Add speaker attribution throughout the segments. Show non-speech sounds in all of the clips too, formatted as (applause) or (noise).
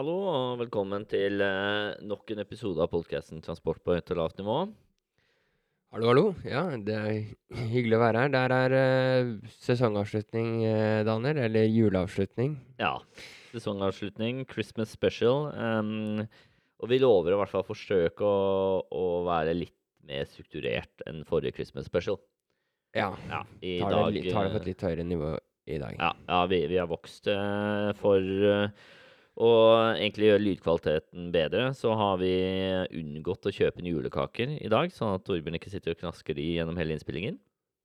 Speaker 1: Hallo og velkommen til eh, nok en episode av podkasten Transport på høyt og lavt nivå.
Speaker 2: Hallo, hallo. Ja, det er hyggelig å være her. Der er eh, sesongavslutning, eh, Daniel. Eller juleavslutning.
Speaker 1: Ja, sesongavslutning, Christmas special. Um, og vi lover å i hvert fall forsøke å, å være litt mer strukturert enn forrige Christmas special.
Speaker 2: Ja.
Speaker 1: Ja, i
Speaker 2: Tar,
Speaker 1: dag
Speaker 2: det, li- tar det på
Speaker 1: eh,
Speaker 2: et litt høyere nivå i dag.
Speaker 1: Ja, ja vi, vi har vokst eh, for eh, å egentlig gjøre lydkvaliteten bedre, så har vi unngått å kjøpe inn julekaker i dag, sånn at Torbjørn ikke sitter og knasker de gjennom hele innspillingen.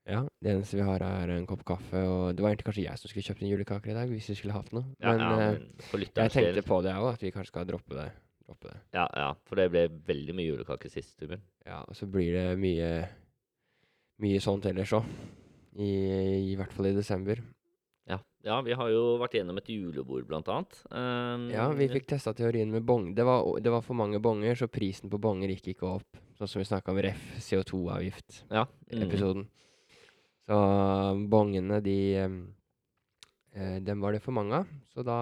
Speaker 2: Ja, Det eneste vi har, er en kopp kaffe. Og det var egentlig kanskje jeg som skulle kjøpt inn julekaker i dag, hvis vi skulle hatt noe. Men
Speaker 1: ja,
Speaker 2: ja,
Speaker 1: men for
Speaker 2: jeg tenkte på det òg, at vi kanskje skal droppe det. droppe det.
Speaker 1: Ja, ja, for det ble veldig mye julekaker sist, Torbjørn.
Speaker 2: Ja, og så blir det mye mye sånt ellers òg. I, I hvert fall i desember.
Speaker 1: Ja. ja, vi har jo vært gjennom et julebord, blant annet. Um,
Speaker 2: Ja, vi fikk testa teorien med bong. Det var, det var for mange bonger, så prisen på bonger gikk ikke opp. Sånn som vi snakka om ref. CO2-avgift.
Speaker 1: ja, mm,
Speaker 2: episoden. Så bongene, de eh, Dem var det for mange av, så da,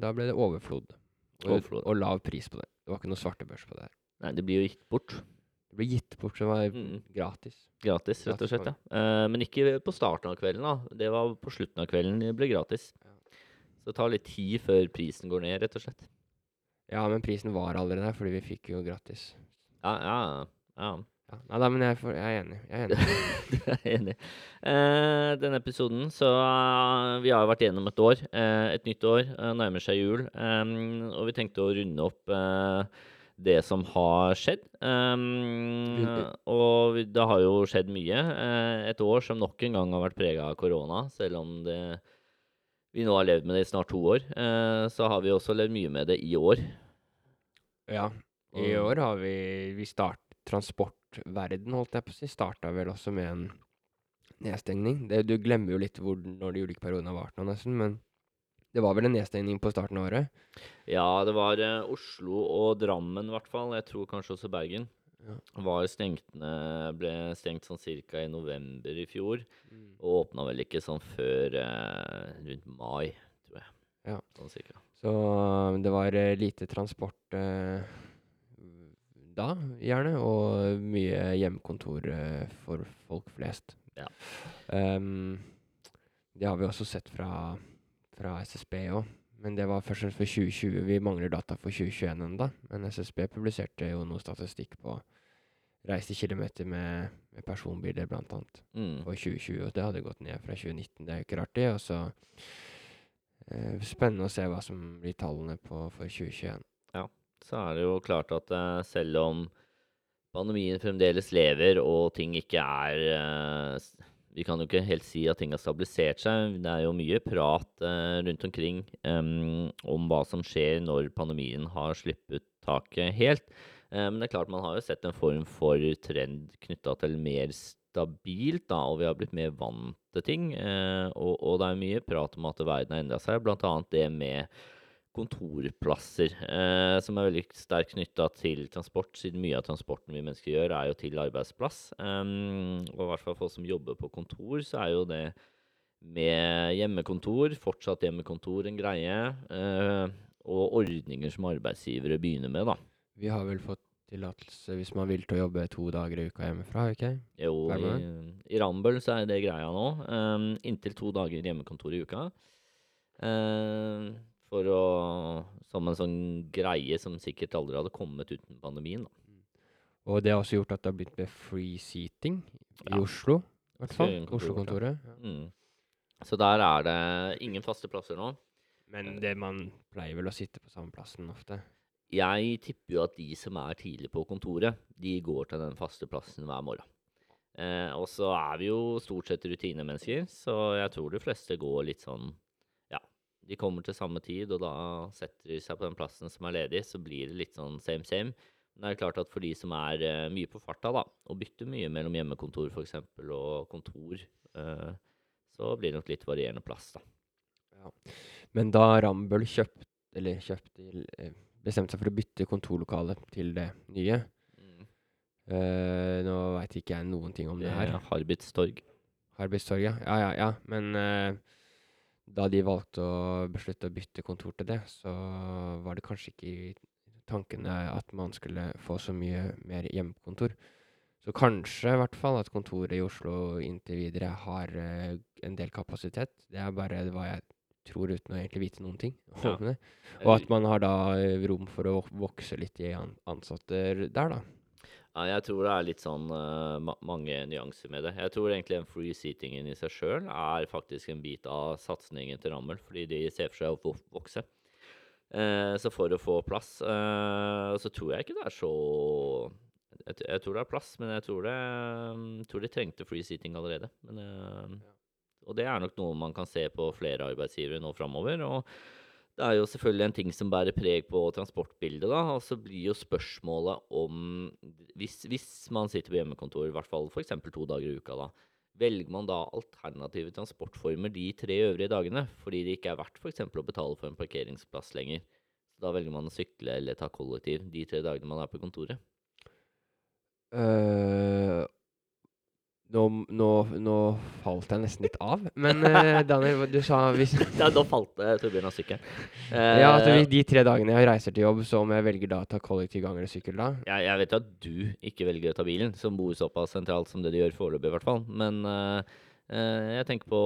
Speaker 2: da ble det overflod. Og,
Speaker 1: Overflod.
Speaker 2: og lav pris på det. Det var ikke noe svartebørs på det. her.
Speaker 1: Nei, det blir jo gitt bort.
Speaker 2: Det ble gitt bort, det var
Speaker 1: Mm.
Speaker 2: gratis.
Speaker 1: Gratis, rett og slett. ja. Eh, men ikke på starten av kvelden, da. Det var på slutten av kvelden det ble gratis.
Speaker 2: Ja.
Speaker 1: Så det tar litt tid før prisen går ned, rett og slett.
Speaker 2: Ja, men prisen var allerede der, fordi vi fikk jo gratis.
Speaker 1: Ja, ja, ja.
Speaker 2: Ja, Nei da, men jeg, for, jeg er enig. Jeg er enig. (laughs)
Speaker 1: Du er enig. Eh, denne episoden, så eh, Vi har jo vært gjennom et år. eh, et nytt år. eh, nærmer seg jul. em, og vi tenkte å runde opp eh, det som har skjedd. Um, og det har jo skjedd mye. eh, et år som nok en gang har vært prega av korona, selv om det, vi nå har levd med det i snart to år. Uh, så har vi også levd mye med det i år.
Speaker 2: Ja. I år har vi Vi start Transportverden, holdt jeg på å si, starta vel også med en nedstengning. Det, du glemmer jo litt hvor, når de ulike periodene har vart nå, nesten, men det var vel en nedstengning på starten av året.
Speaker 1: Ja, det var eh, Oslo og Drammen i hvert fall. Jeg tror kanskje også Bergen.
Speaker 2: Ja.
Speaker 1: Var stengt ned, ble stengt sånn cirka i november i fjor. Og åpna vel ikke sånn før eh, rundt mai, tror jeg.
Speaker 2: Ja.
Speaker 1: Sånn cirka.
Speaker 2: Så det var eh, lite transport eh, da, gjerne, og mye hjemmekontor eh, for folk flest.
Speaker 1: Ja.
Speaker 2: Um, det har vi også sett fra, fra SSB òg, men det var først og fremst for 2020. Vi mangler data for 2021 ennå, men SSB publiserte jo noe statistikk på reiste kilometer med, med personbiler, blant annet
Speaker 1: Mm.
Speaker 2: for 2020, og det hadde gått ned fra 2019. Det er jo ikke rart, det. Og så eh, Spennende å se hva som blir tallene på for 2021.
Speaker 1: Ja, Så er det jo klart at eh, selv om pandemien fremdeles lever og ting ikke er eh, Vi kan jo ikke helt si at ting har stabilisert seg. Det er jo mye prat eh, rundt omkring um, om hva som skjer når pandemien har sluppet taket helt. Eh, men det er klart man har jo sett en form for trend knytta til mer stabilt, da, og vi har blitt mer vant til ting. eh, og, og det er mye prat om at verden har endra seg, bl.a. det med kontorplasser, eh, som er veldig sterkt knytta til transport, siden mye av transporten vi mennesker gjør, er jo til arbeidsplass. Um, og i hvert fall for oss som jobber på kontor, så er jo det med hjemmekontor, fortsatt hjemmekontor, en greie. eh, og ordninger som arbeidsgivere begynner med, da.
Speaker 2: Vi har vel fått tillatelse hvis man vil til å jobbe to dager i uka hjemmefra, ikke
Speaker 1: Jo, i, i Rambøll så er det greia nå. Um, inntil to dager hjemmekontor i uka. Um, for å Som en sånn greie som sikkert aldri hadde kommet uten pandemien. Da.
Speaker 2: Og det har også gjort at det har blitt med free seating i
Speaker 1: Ja.
Speaker 2: Oslo, i hvert fall. Oslo-kontoret. Ja.
Speaker 1: Mm. Så der er det ingen faste plasser nå.
Speaker 2: Men det man pleier vel å sitte på samme plassen ofte.
Speaker 1: Jeg tipper jo at de som er tidlig på kontoret, de går til den faste plassen hver morgen. Eh, og så er vi jo stort sett rutinemennesker, så jeg tror de fleste går litt sånn de kommer til samme tid, og da setter de seg på den plassen som er ledig, så blir det litt sånn same same. Men det er klart at for de som er uh, mye på farta, da, og bytter mye mellom hjemmekontor f.eks. og kontor, uh, så blir det nok litt varierende plass, da.
Speaker 2: Men da Rambøll kjøpt, eller kjøpte, eh, bestemte seg for å bytte kontorlokale til det nye
Speaker 1: Mm.
Speaker 2: eh, Nå veit ikke jeg noen ting om det her.
Speaker 1: Harbits torg.
Speaker 2: Arbeidstorget, ja. Ja, ja, ja. Men da de valgte å beslutte å bytte kontor til det, så var det kanskje ikke i tankene at man skulle få så mye mer hjemmekontor. Så kanskje i hvert fall at kontoret i Oslo inntil videre har uh, en del kapasitet. Det er bare hva jeg tror uten å egentlig vite noen ting
Speaker 1: Ja.
Speaker 2: Og at man har da eh, rom for å vokse litt i an ansatte der, da.
Speaker 1: Ja, jeg tror det er litt sånn uh, ma mange nyanser med det. Jeg tror egentlig den free seatingen i seg sjøl er faktisk en bit av satsingen til Rammel, fordi de ser for seg å vokse. Uh, så for å få plass uh, Så tror jeg ikke det er så jeg, jeg tror det er plass, men jeg tror, det, um, tror de trengte free seating allerede. Men, ja. Og det er nok noe man kan se på flere arbeidsgivere nå framover. Og det er jo selvfølgelig en ting som bærer preg på transportbildet, da. Og så blir jo spørsmålet om Hvis, hvis man sitter på hjemmekontor, i hvert fall f.eks. to dager i uka, da. Velger man da alternative transportformer de tre øvrige dagene, fordi det ikke er verdt f.eks. å betale for en parkeringsplass lenger? Så da velger man å sykle eller ta kollektiv de tre dagene man er på kontoret.
Speaker 2: Eh, nå, nå, nå falt jeg nesten litt av. Men uh, (laughs) Daniel, du sa hvis (laughs)
Speaker 1: Ja, da falt uh, Torbjørn av sykkelen. (laughs)
Speaker 2: Ja, at
Speaker 1: Eh,
Speaker 2: de tre dagene jeg reiser til jobb, så om jeg velger da å ta kollektiv gang eller sykkel da?
Speaker 1: Jeg, jeg vet jo at du ikke velger å ta bilen, som bor såpass sentralt som det du gjør foreløpig, i hvert fall. Men jeg tenker på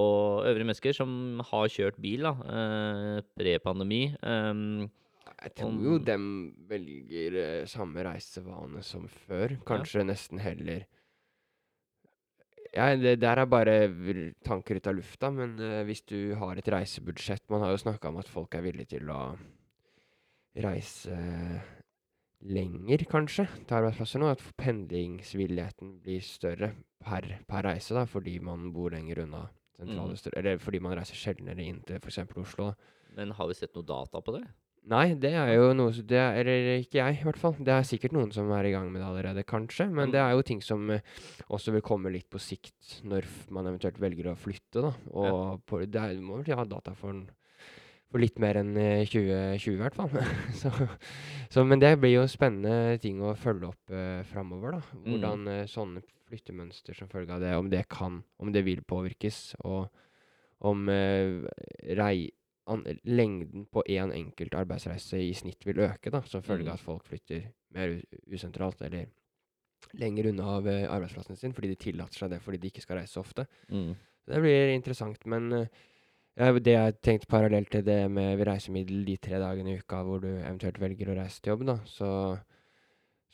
Speaker 1: øvrige mennesker som har kjørt bil, da, uh, pre-pandemi. Um,
Speaker 2: Jeg tror jo dem velger samme reisevane som før. Kanskje nesten heller Ja, det der er bare tanker ut av lufta, men eh, hvis du har et reisebudsjett Man har jo snakka om at folk er villige til å reise lenger, kanskje, til arbeidsplasser nå. At pendlingsvilligheten blir større per, per reise, da, fordi man bor lenger unna sentrale
Speaker 1: Mm.
Speaker 2: Eller fordi man reiser sjeldnere inn til f.eks. Oslo. da.
Speaker 1: men har vi sett noe data på det?
Speaker 2: Nei, det er jo noe det er, Eller ikke jeg, i hvert fall. Det er sikkert noen som er i gang med det allerede, kanskje. Men det er jo ting som eh, også vil komme litt på sikt, når man eventuelt velger å flytte, da. Og på, det er, må vel ha data for, for litt mer enn eh, 2020, i hvert fall. (laughs) så, så, men det blir jo spennende ting å følge opp uh, framover, da.
Speaker 1: Mm.
Speaker 2: Hvordan eh, sånne flyttemønster som følge av det, om det kan, om det vil påvirkes, og om eh, rei, lengden på én en enkelt arbeidsreise i snitt vil øke, da, som følge
Speaker 1: Mm.
Speaker 2: av at folk flytter mer usentralt eller lenger unna av eh, arbeidsplassen sin, fordi de tillater seg det fordi de ikke skal reise så ofte.
Speaker 1: Mm.
Speaker 2: Det blir interessant, men eh, ja, det jeg tenkte parallelt til det med reisemiddel de tre dagene i uka hvor du eventuelt velger å reise til jobb, da, så,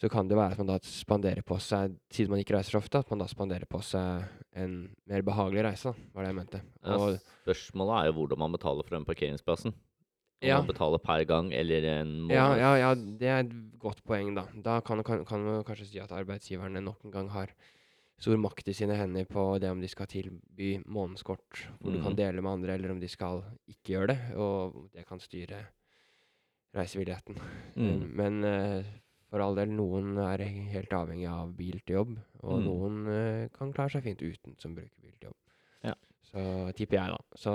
Speaker 2: så kan det være at man da spanderer på seg, siden man ikke reiser så ofte, at man da spanderer på seg en mer behagelig reise, da, var det jeg mente.
Speaker 1: Ja, spørsmålet er jo hvordan man betaler for den parkeringsplassen. Om
Speaker 2: Ja.
Speaker 1: man betaler per gang eller en måned.
Speaker 2: ja, ja, ja, det er et godt poeng, da. Da kan, kan, kan man kanskje si at arbeidsgiverne nok en gang har stor makt i sine hender på det om de skal tilby månedskort hvor du kan
Speaker 1: Mhm.
Speaker 2: dele med andre, eller om de skal ikke gjøre det. Og det kan styre reisevilligheten.
Speaker 1: Mm.
Speaker 2: Men eh, for all del, noen er helt avhengig av bil til jobb, og
Speaker 1: Mm.
Speaker 2: noen uh, kan klare seg fint uten som bruker bil til jobb.
Speaker 1: Ja.
Speaker 2: Så tipper jeg, da. Så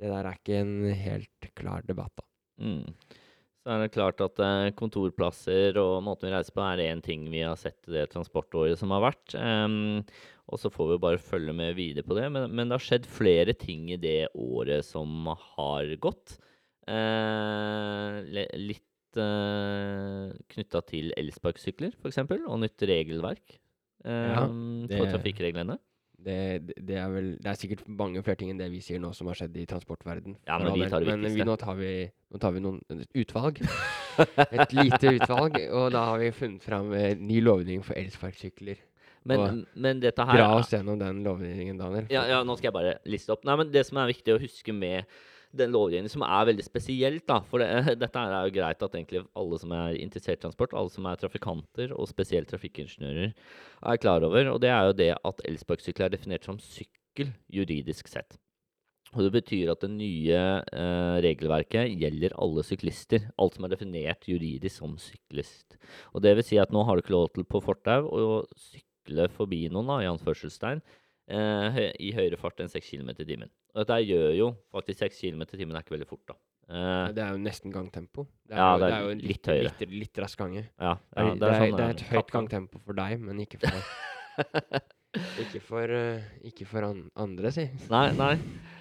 Speaker 2: det der er ikke en helt klar debatt, da.
Speaker 1: Mm. Så er det klart at eh, kontorplasser og måten vi reiser på, er én ting vi har sett i det transportåret som har vært. Um, og så får vi bare følge med videre på det. Men, men det har skjedd flere ting i det året som har gått. Uh, le- litt uh, knytta til elsparkesykler, f.eks., og nytt regelverk
Speaker 2: Ja,
Speaker 1: det, for trafikkreglene.
Speaker 2: Det, det, er vel Det er sikkert mange flere ting enn det vi sier nå som har skjedd i transportverden.
Speaker 1: Ja, men vi tar
Speaker 2: Men vi, nå, tar vi, nå tar vi noen utvalg. (laughs) Et lite utvalg. Og da har vi funnet fram eh, ny lovgivning for elsparkesykler.
Speaker 1: Men, men dette her
Speaker 2: Dra oss gjennom den lovgivningen, Daniel.
Speaker 1: Ja, ja, nå skal jeg bare liste opp. Nei, men Det som er viktig å huske med den lovgivningen, som er veldig spesielt da, For det, (laughs) dette er jo greit at egentlig alle som er interessert i transport, alle som er trafikanter, og spesielt trafikkingeniører, er klar over. Og det er jo det at elsparkesykkel er definert som sykkel juridisk sett. Og Det betyr at det nye eh, regelverket gjelder alle syklister. Alt som er definert juridisk som syklist. Og det vil si at nå har du ikke lov til på fortau å sykle forbi noen, da, i anførselstegn, eh, i høyere fart enn 6 km i timen. Og dette gjør jo faktisk 6 km i timen er ikke veldig fort, da. Eh,
Speaker 2: Det er jo nesten gangtempo. Det
Speaker 1: Ja,
Speaker 2: jo,
Speaker 1: det er
Speaker 2: jo litt,
Speaker 1: litt høyere.
Speaker 2: Litt, litt rask gange.
Speaker 1: ja,
Speaker 2: Det
Speaker 1: ja,
Speaker 2: er, det er,
Speaker 1: sånn,
Speaker 2: det er et høyt gangtempo for deg, men ikke for, (laughs) ikke for, eh, ikke for an, andre, si.
Speaker 1: Nei, nei.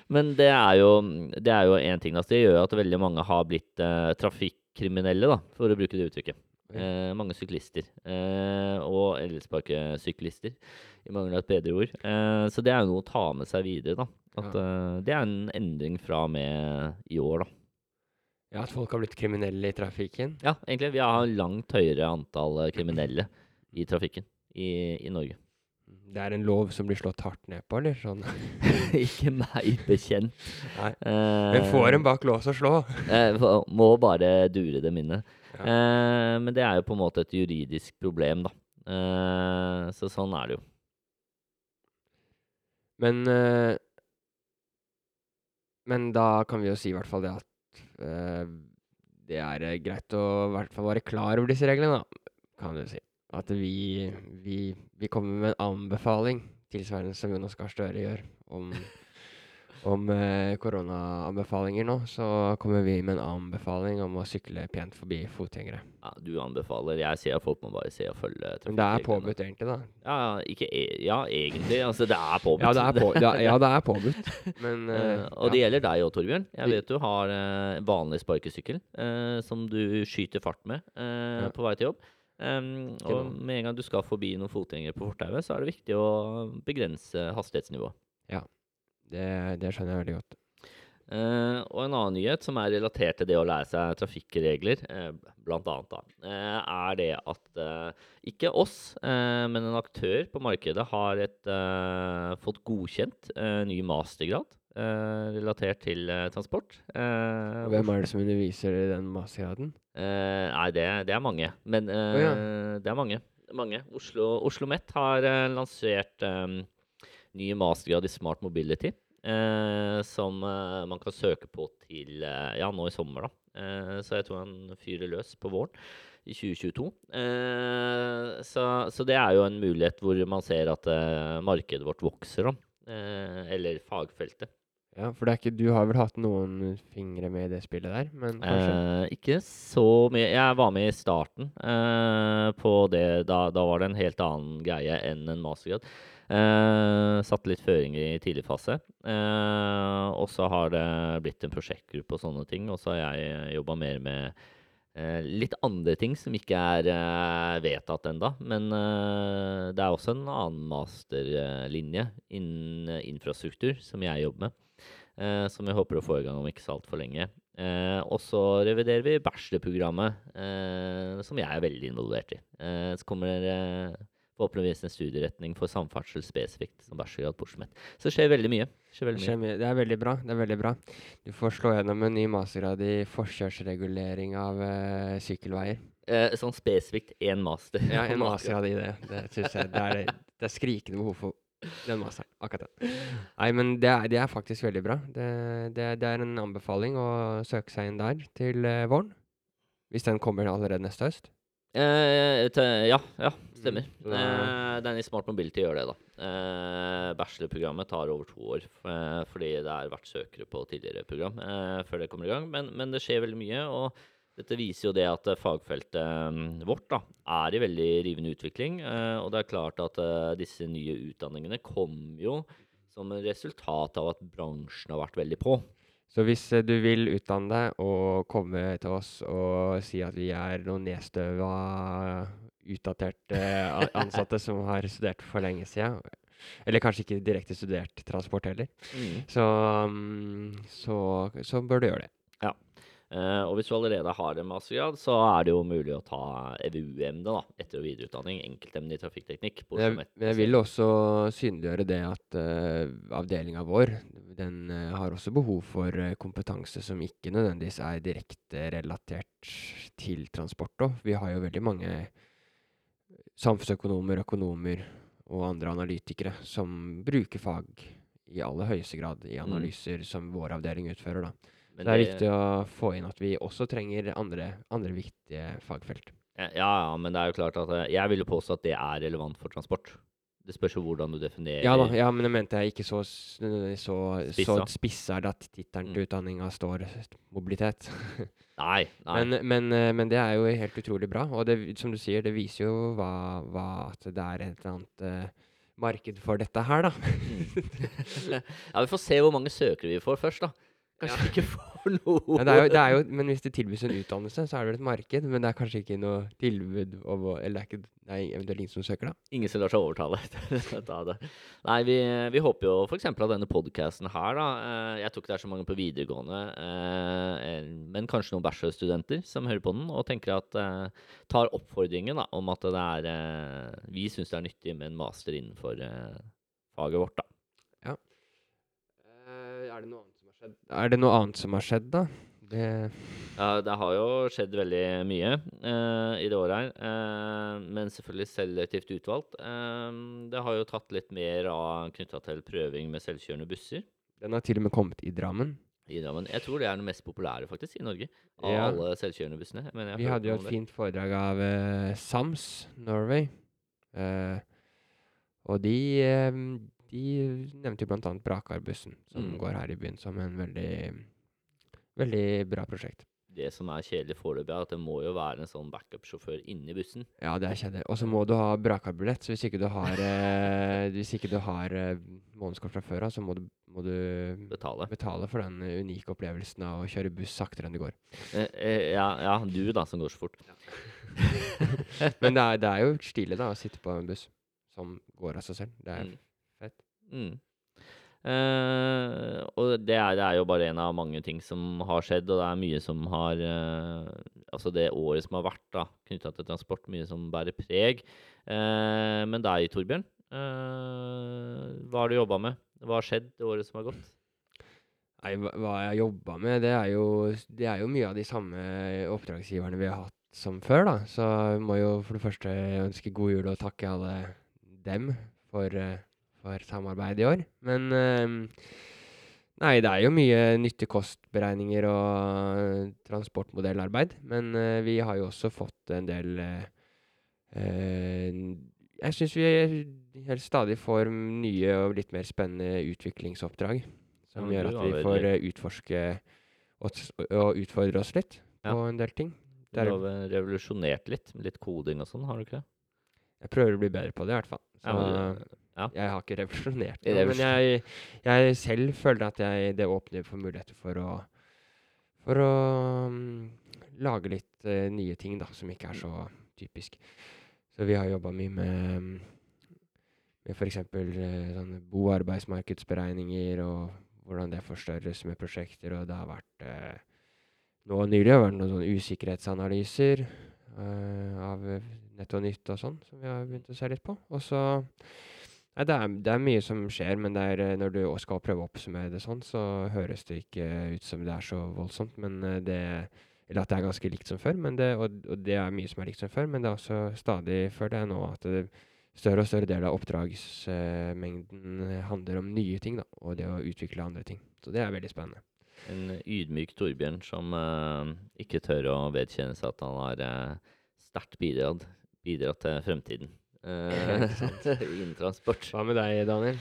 Speaker 1: Men det er jo det er jo én ting. Altså, det gjør at veldig mange har blitt eh, trafikkriminelle, da, for å bruke det uttrykket. Eh, mange syklister. Eh, og elsparkesyklister, i mangel av et bedre ord. Eh, så det er jo noe å ta med seg videre, da. At eh, det er en endring fra og med i år, da.
Speaker 2: Ja, at folk har blitt kriminelle i trafikken.
Speaker 1: Ja, egentlig. Vi har langt høyere antall eh, kriminelle i trafikken i, i Norge.
Speaker 2: Det er en lov som blir slått hardt ned på, eller sånn? (laughs)
Speaker 1: Ikke meg bekjent.
Speaker 2: Nei.
Speaker 1: Eh,
Speaker 2: Men får en bak lås og slå.
Speaker 1: eh, må bare dure dem inne.
Speaker 2: Ja.
Speaker 1: Eh, men det er jo på en måte et juridisk problem, da. Eh, så sånn er det jo.
Speaker 2: Men eh, Men da kan vi jo si i hvert fall det at eh, det er eh, greit å i hvert fall være klar over disse reglene, da, kan du si. At vi, vi, vi kommer med en anbefaling, tilsvarende som Jonas Gahr Støre gjør, om, om eh, koronaanbefalinger nå. Så kommer vi med en anbefaling om å sykle pent forbi fotgjengere.
Speaker 1: Ja, du anbefaler. Jeg sier at folk må bare se og følge
Speaker 2: Men det er påbudt, egentlig, da.
Speaker 1: Ja, ikke e ja, egentlig. Altså, det er påbudt.
Speaker 2: Ja, det er, på, ja, ja, det er påbudt. (laughs) Men uh,
Speaker 1: og det
Speaker 2: ja.
Speaker 1: gjelder deg òg, Torbjørn. Jeg vet du har uh, vanlig sparkesykkel uh, som du skyter fart med
Speaker 2: Ja.
Speaker 1: på vei til jobb. Um, og med en gang du skal forbi noen fotgjengere på fortauet, så er det viktig å begrense hastighetsnivået.
Speaker 2: Det, det skjønner jeg veldig godt.
Speaker 1: Uh, og en annen nyhet som er relatert til det å lære seg trafikkregler, uh, da, eh, er det at uh, ikke oss, eh, men en aktør på markedet har et, fått godkjent ny mastergrad relatert til transport.
Speaker 2: Hvem er det som underviser i den mastergraden?
Speaker 1: Nei, det, det er mange. Men
Speaker 2: Å ja.
Speaker 1: det er mange. mange. Oslo, Oslo Met har lansert eh, ny mastergrad i Smart Mobility. eh, som eh, man kan søke på til eh, ja, nå i sommer, da. Eh, så jeg tror han fyrer løs på våren i 2022. Eh, så, så det er jo en mulighet hvor man ser at eh, markedet vårt vokser, da. Eh, eller fagfeltet.
Speaker 2: Ja, for det er ikke, du har vel hatt noen fingre med i det spillet der, men kanskje?
Speaker 1: Eh, ikke så mye. Jeg var med i starten eh, på det. Da, da var det en helt annen greie enn en mastergrad. Uh, satt litt føringer i tidlig fase. Eh, og så har det blitt en prosjektgruppe og sånne ting. Og så har jeg jobba mer med eh, litt andre ting som ikke er eh, vedtatt enda. Men eh, det er også en annen masterlinje innen eh, infrastruktur som jeg jobber med eh, som jeg håper å få i gang om ikke så altfor lenge. Eh, og så reviderer vi bachelorprogrammet, eh, som jeg er veldig involvert i. Eh, så kommer det eh, forhåpentligvis en studieretning for samferdsel spesifikt som bachelorgrad Oslo Så det skjer veldig mye. Det skjer veldig
Speaker 2: skjer
Speaker 1: mye.
Speaker 2: mye. Det er veldig bra. det er veldig bra. Du får slå gjennom en ny mastergrad i forkjørsregulering av uh, sykkelveier.
Speaker 1: Eh, sånn spesifikt én master.
Speaker 2: Ja, (laughs) en mastergrad i det. Det synes jeg det er, det er skrikende behov for den masteren. Akkurat den. Nei, men det er, det er faktisk veldig bra. Det, det, det er en anbefaling å søke seg inn der til eh, våren. Hvis den kommer allerede neste høst.
Speaker 1: Eh, ja, ja, stemmer.
Speaker 2: Mm,
Speaker 1: Eh, den i Smart Mobility gjør det, da. Eh, bachelorprogrammet tar over to år, eh, fordi det har vært søkere på tidligere program eh, før det kommer i gang. Men, men det skjer veldig mye, og dette viser jo det at eh, fagfeltet mm, vårt da, er i veldig rivende utvikling. eh, og det er klart at disse nye utdanningene kommer jo som et resultat av at bransjen har vært veldig på.
Speaker 2: Så hvis du vil utdanne deg og komme til oss og si at vi er noen nedstøva, utdaterte ansatte som har studert for lenge siden, eller kanskje ikke direkte studert transport heller,
Speaker 1: Mm.
Speaker 2: så, mm, så, så bør du gjøre det.
Speaker 1: Eh, og hvis du allerede har en mastergrad, så er det jo mulig å ta EVU-emne, da, etter- og videreutdanning, enkeltemne i trafikkteknikk. på
Speaker 2: jeg, jeg vil også synliggjøre det at uh, avdelinga vår den uh, har også behov for uh, kompetanse som ikke nødvendigvis er direkte relatert til transport. Da. Vi har jo veldig mange samfunnsøkonomer, økonomer og andre analytikere som bruker fag i aller høyeste grad i analyser som vår avdeling utfører. da.
Speaker 1: Men
Speaker 2: Så det er viktig å få inn at vi også trenger andre, andre viktige fagfelt.
Speaker 1: Ja, ja, men det er jo klart at eh, jeg vil påstå at det er relevant for transport. Det spørs jo hvordan du definerer
Speaker 2: Ja da, ja, men det mente jeg ikke så, så
Speaker 1: spissa.
Speaker 2: så, Spissa. at tittelen
Speaker 1: Mm.
Speaker 2: til utdanninga står mobilitet. (laughs)
Speaker 1: Nei, nei.
Speaker 2: men, men, eh, men det er jo helt utrolig bra. Og det, som du sier, det viser jo hva, hva at det er et eller annet uh, marked for dette her, da.
Speaker 1: Mm. (laughs) ja, vi får se hvor mange søkere vi får først, da. Kanskje ja. ikke får (laughs) noe.
Speaker 2: Ja, det er jo, det er jo, men hvis det tilbys en utdannelse, så er det vel et marked. Men det er kanskje ikke noe tilbud om å Eller det er, ikke, det er eventuelt ingen som søker, da.
Speaker 1: Ingen som lar seg overtale. (laughs) Nei, vi, vi håper jo f.eks. av denne podkasten her, da eh, Jeg tror ikke det er så mange på videregående, eh, men kanskje noen bachelorstudenter som hører på den og tenker at eh, Tar oppfordringen da, om at det er Vi syns det er nyttig med en master innenfor faget vårt, da.
Speaker 2: Ja. er det noe annet skjedd? Er det noe annet som har skjedd, da? Det
Speaker 1: Ja, det har jo skjedd veldig mye uh, i det året her, Uh, men selvfølgelig selektivt utvalgt. Uh, det har jo tatt litt mer av knytta til prøving med selvkjørende busser.
Speaker 2: Den har til og med kommet i Drammen.
Speaker 1: i Drammen. Jeg tror det er den mest populære faktisk i Norge. Av
Speaker 2: Ja.
Speaker 1: alle selvkjørende bussene.
Speaker 2: Vi hadde jo et fint foredrag av Sams Norway. Og de, de nevnte jo annet Brakarbussen, som
Speaker 1: Mm.
Speaker 2: går her i byen, som en veldig, veldig bra prosjekt.
Speaker 1: Det som er kjedelig foreløpig, er at det må jo være en sånn backup-sjåfør inni bussen.
Speaker 2: Ja, det er kjedelig. Og så må du ha Brakar-billett, så hvis ikke du har, eh, hvis ikke du har eh, månedskort fra før av, så må du, må du
Speaker 1: Betale.
Speaker 2: betale for den unike opplevelsen av å kjøre buss saktere enn det går.
Speaker 1: Eh, eh, ja, ja, du da, som går så fort. (laughs)
Speaker 2: Men det er, det er jo stilig da, å sitte på en buss som går av seg selv. Det er
Speaker 1: Mm. Mm. Eh, og det er, det er jo bare en av mange ting som har skjedd, og det er mye som har eh, Altså det året som har vært da, knytta til transport, mye som bærer preg. Eh, men deg, Torbjørn, hva har du jobba med? Hva har skjedd det året som har gått?
Speaker 2: Nei, hva, jeg har jobba med, det er, jo, det er jo mye av de samme oppdragsgiverne vi har hatt som før, da. Så jeg må jo for det første ønske god jul og takke alle dem for, eh, for samarbeid i år. Men eh, Nei, det er jo mye nyttige kostberegninger og transportmodellarbeid. Men eh, vi har jo også fått en del eh, eh, Jeg syns vi helt stadig får nye og litt mer spennende utviklingsoppdrag. Som gjør at vi får utforske og, utfordre oss litt
Speaker 1: Ja.
Speaker 2: på en del ting.
Speaker 1: Du
Speaker 2: er-
Speaker 1: har revolusjonert litt, litt koding og sånn, har du ikke det?
Speaker 2: Jeg prøver å bli bedre på det, i hvert fall. Så
Speaker 1: Ja, du- ja.
Speaker 2: jeg har ikke revolusjonert det. Men jeg, jeg selv føler at jeg, det åpner for muligheter for å For å um, lage litt uh, nye ting, da, som ikke er så typisk. Så vi har jobba mye med mm, med f.eks. Uh, sånne bo- og arbeidsmarkedsberegninger, og hvordan det forstørres med prosjekter. Og det har vært uh, Nå nylig har det vært noen sånne usikkerhetsanalyser uh, av eh, Nett og Nytt og sånn, som vi har begynt å se litt på. Og så Nei, det er, det er mye som skjer, men er, eh, når du skal prøve å oppsummere det sånn, så høres det ikke ut som det er så voldsomt, men eh, det Eller at det er ganske likt som før, det, og, og det er mye som er likt som før, men det er også stadig, før det er nå, at det, større og større del av oppdragsmengden handler om nye ting, da, og det å utvikle andre ting. Så det er veldig spennende.
Speaker 1: En ydmyk Torbjørn som uh, ikke tør å vedkjenne seg at han har uh, sterkt bidratt, bidratt til fremtiden eh, (laughs) innen transport.
Speaker 2: Hva med deg, Daniel?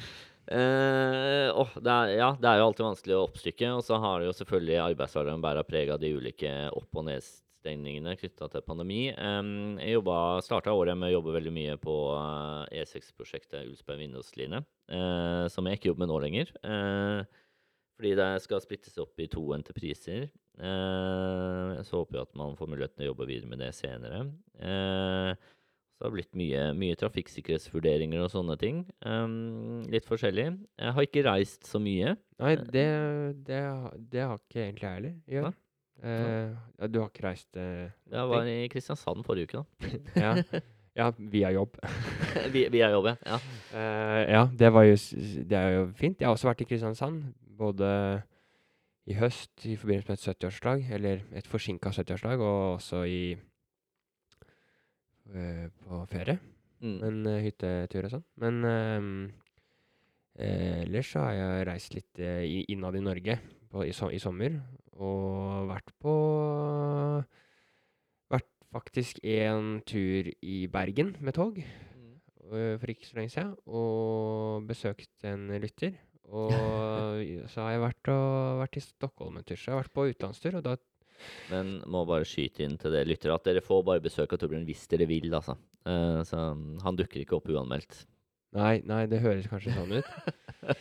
Speaker 1: Uh, oh, det er, ja, det er jo alltid vanskelig å oppstykke. Og så har det jo selvfølgelig arbeidshverdagen bæra preg av de ulike opp- og nedstengningene knytta til pandemi. Um, jeg starta året med å jobbe veldig mye på uh, E6-prosjektet Ulsberg-Vindåsline, uh, som jeg ikke jobber med nå lenger. eh, fordi det skal splittes opp i to entrepriser. Eh, så håper jeg at man får muligheten til å jobbe videre med det senere. Eh, så det har blitt mye, mye trafikksikkerhetsvurderinger og sånne ting. Um, litt forskjellig. Jeg har ikke reist så mye.
Speaker 2: Nei, det, det, det har ikke egentlig jeg heller. Eh, ja, du har ikke reist uh,
Speaker 1: Jeg var i Kristiansand forrige uke, da.
Speaker 2: ja. ja, via jobb. (laughs)
Speaker 1: Via jobb, ja. ja.
Speaker 2: Eh, ja, det, var jo, det er jo fint. Jeg har også vært i Kristiansand, både i høst i forbindelse med et 70-årslag, eller et forsinka 70-årslag, og også i eh, på ferie.
Speaker 1: Mm.
Speaker 2: Men uh, hyttetur og sånn. Men um, eh, ellers så har jeg reist litt uh, innad i Norge på, i, so i sommer. Og vært på Vært faktisk en tur i Bergen med tog
Speaker 1: Mm.
Speaker 2: uh, for ikke så lenge siden. Og besøkt en lytter. Og (laughs) så har jeg vært, og, vært i Stockholm en tur. Så jeg har vært på utenlandstur, og da
Speaker 1: Men må bare skyte inn til det lyttere at dere får bare besøk av Torbjørn hvis dere vil, altså. Uh, så han dukker ikke opp uanmeldt.
Speaker 2: Nei, nei, det høres kanskje sånn ut.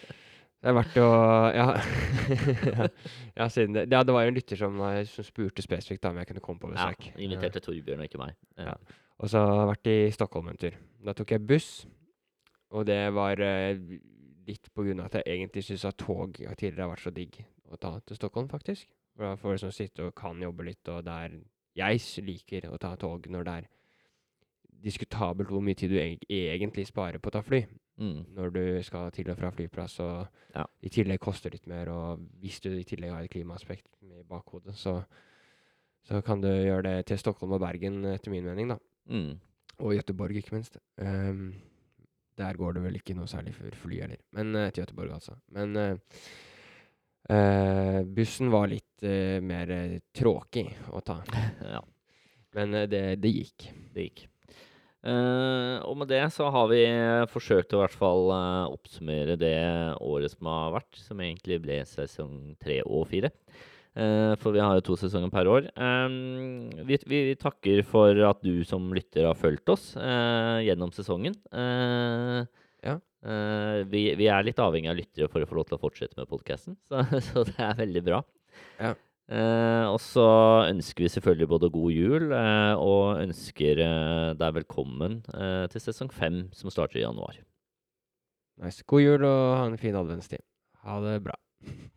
Speaker 2: Det er verdt å Ja, ja, (laughs) ja siden det Ja, det var jo en lytter som, eh, som spurte spesifikt da om jeg kunne komme på
Speaker 1: Ja,
Speaker 2: besøk.
Speaker 1: inviterte Torbjørn og ikke meg. Ja.
Speaker 2: Ja. Og så har jeg vært i Stockholm en tur. Da tok jeg buss, og det var eh, litt på grunn av at jeg egentlig syns at tog tidligere har vært så digg å ta til Stockholm, faktisk. For da får du sånn sitte og kan jobbe litt, og det er Jeg liker å ta tog når det er diskutabelt hvor mye tid du eg egentlig sparer på å ta fly.
Speaker 1: Mm.
Speaker 2: Når du skal til og fra flyplass, og
Speaker 1: Ja.
Speaker 2: i tillegg koster litt mer, og hvis du i tillegg har et klimaaspekt med i bakhodet, så, så kan du gjøre det til Stockholm og Bergen, etter min mening, da.
Speaker 1: Mm.
Speaker 2: Og Gøteborg, ikke minst. Um, der går det vel ikke noe særlig for fly heller. Men uh, til Gøteborg, altså. Men eh, bussen var litt eh, mer uh, tråkig å ta. (laughs)
Speaker 1: Ja,
Speaker 2: Men eh, det, det gikk.
Speaker 1: det gikk. Uh, og med det så har vi forsøkt å i hvert fall uh, oppsummere det året som har vært, som egentlig ble sesong tre og fire. Uh, for vi har jo to sesonger per år. Eh, vi, vi takker for at du som lytter har fulgt oss eh, gjennom sesongen. Eh,
Speaker 2: Ja.
Speaker 1: Eh, vi, vi er litt avhengig av lyttere for å få lov til å fortsette med podkasten, (laughs) så, så det er veldig bra.
Speaker 2: Ja.
Speaker 1: Eh, og så ønsker vi selvfølgelig både god jul eh, og ønsker deg velkommen til sesong fem, som starter i januar.
Speaker 2: Nice. God jul og ha en fin adventstid. Ha det bra. (laughs)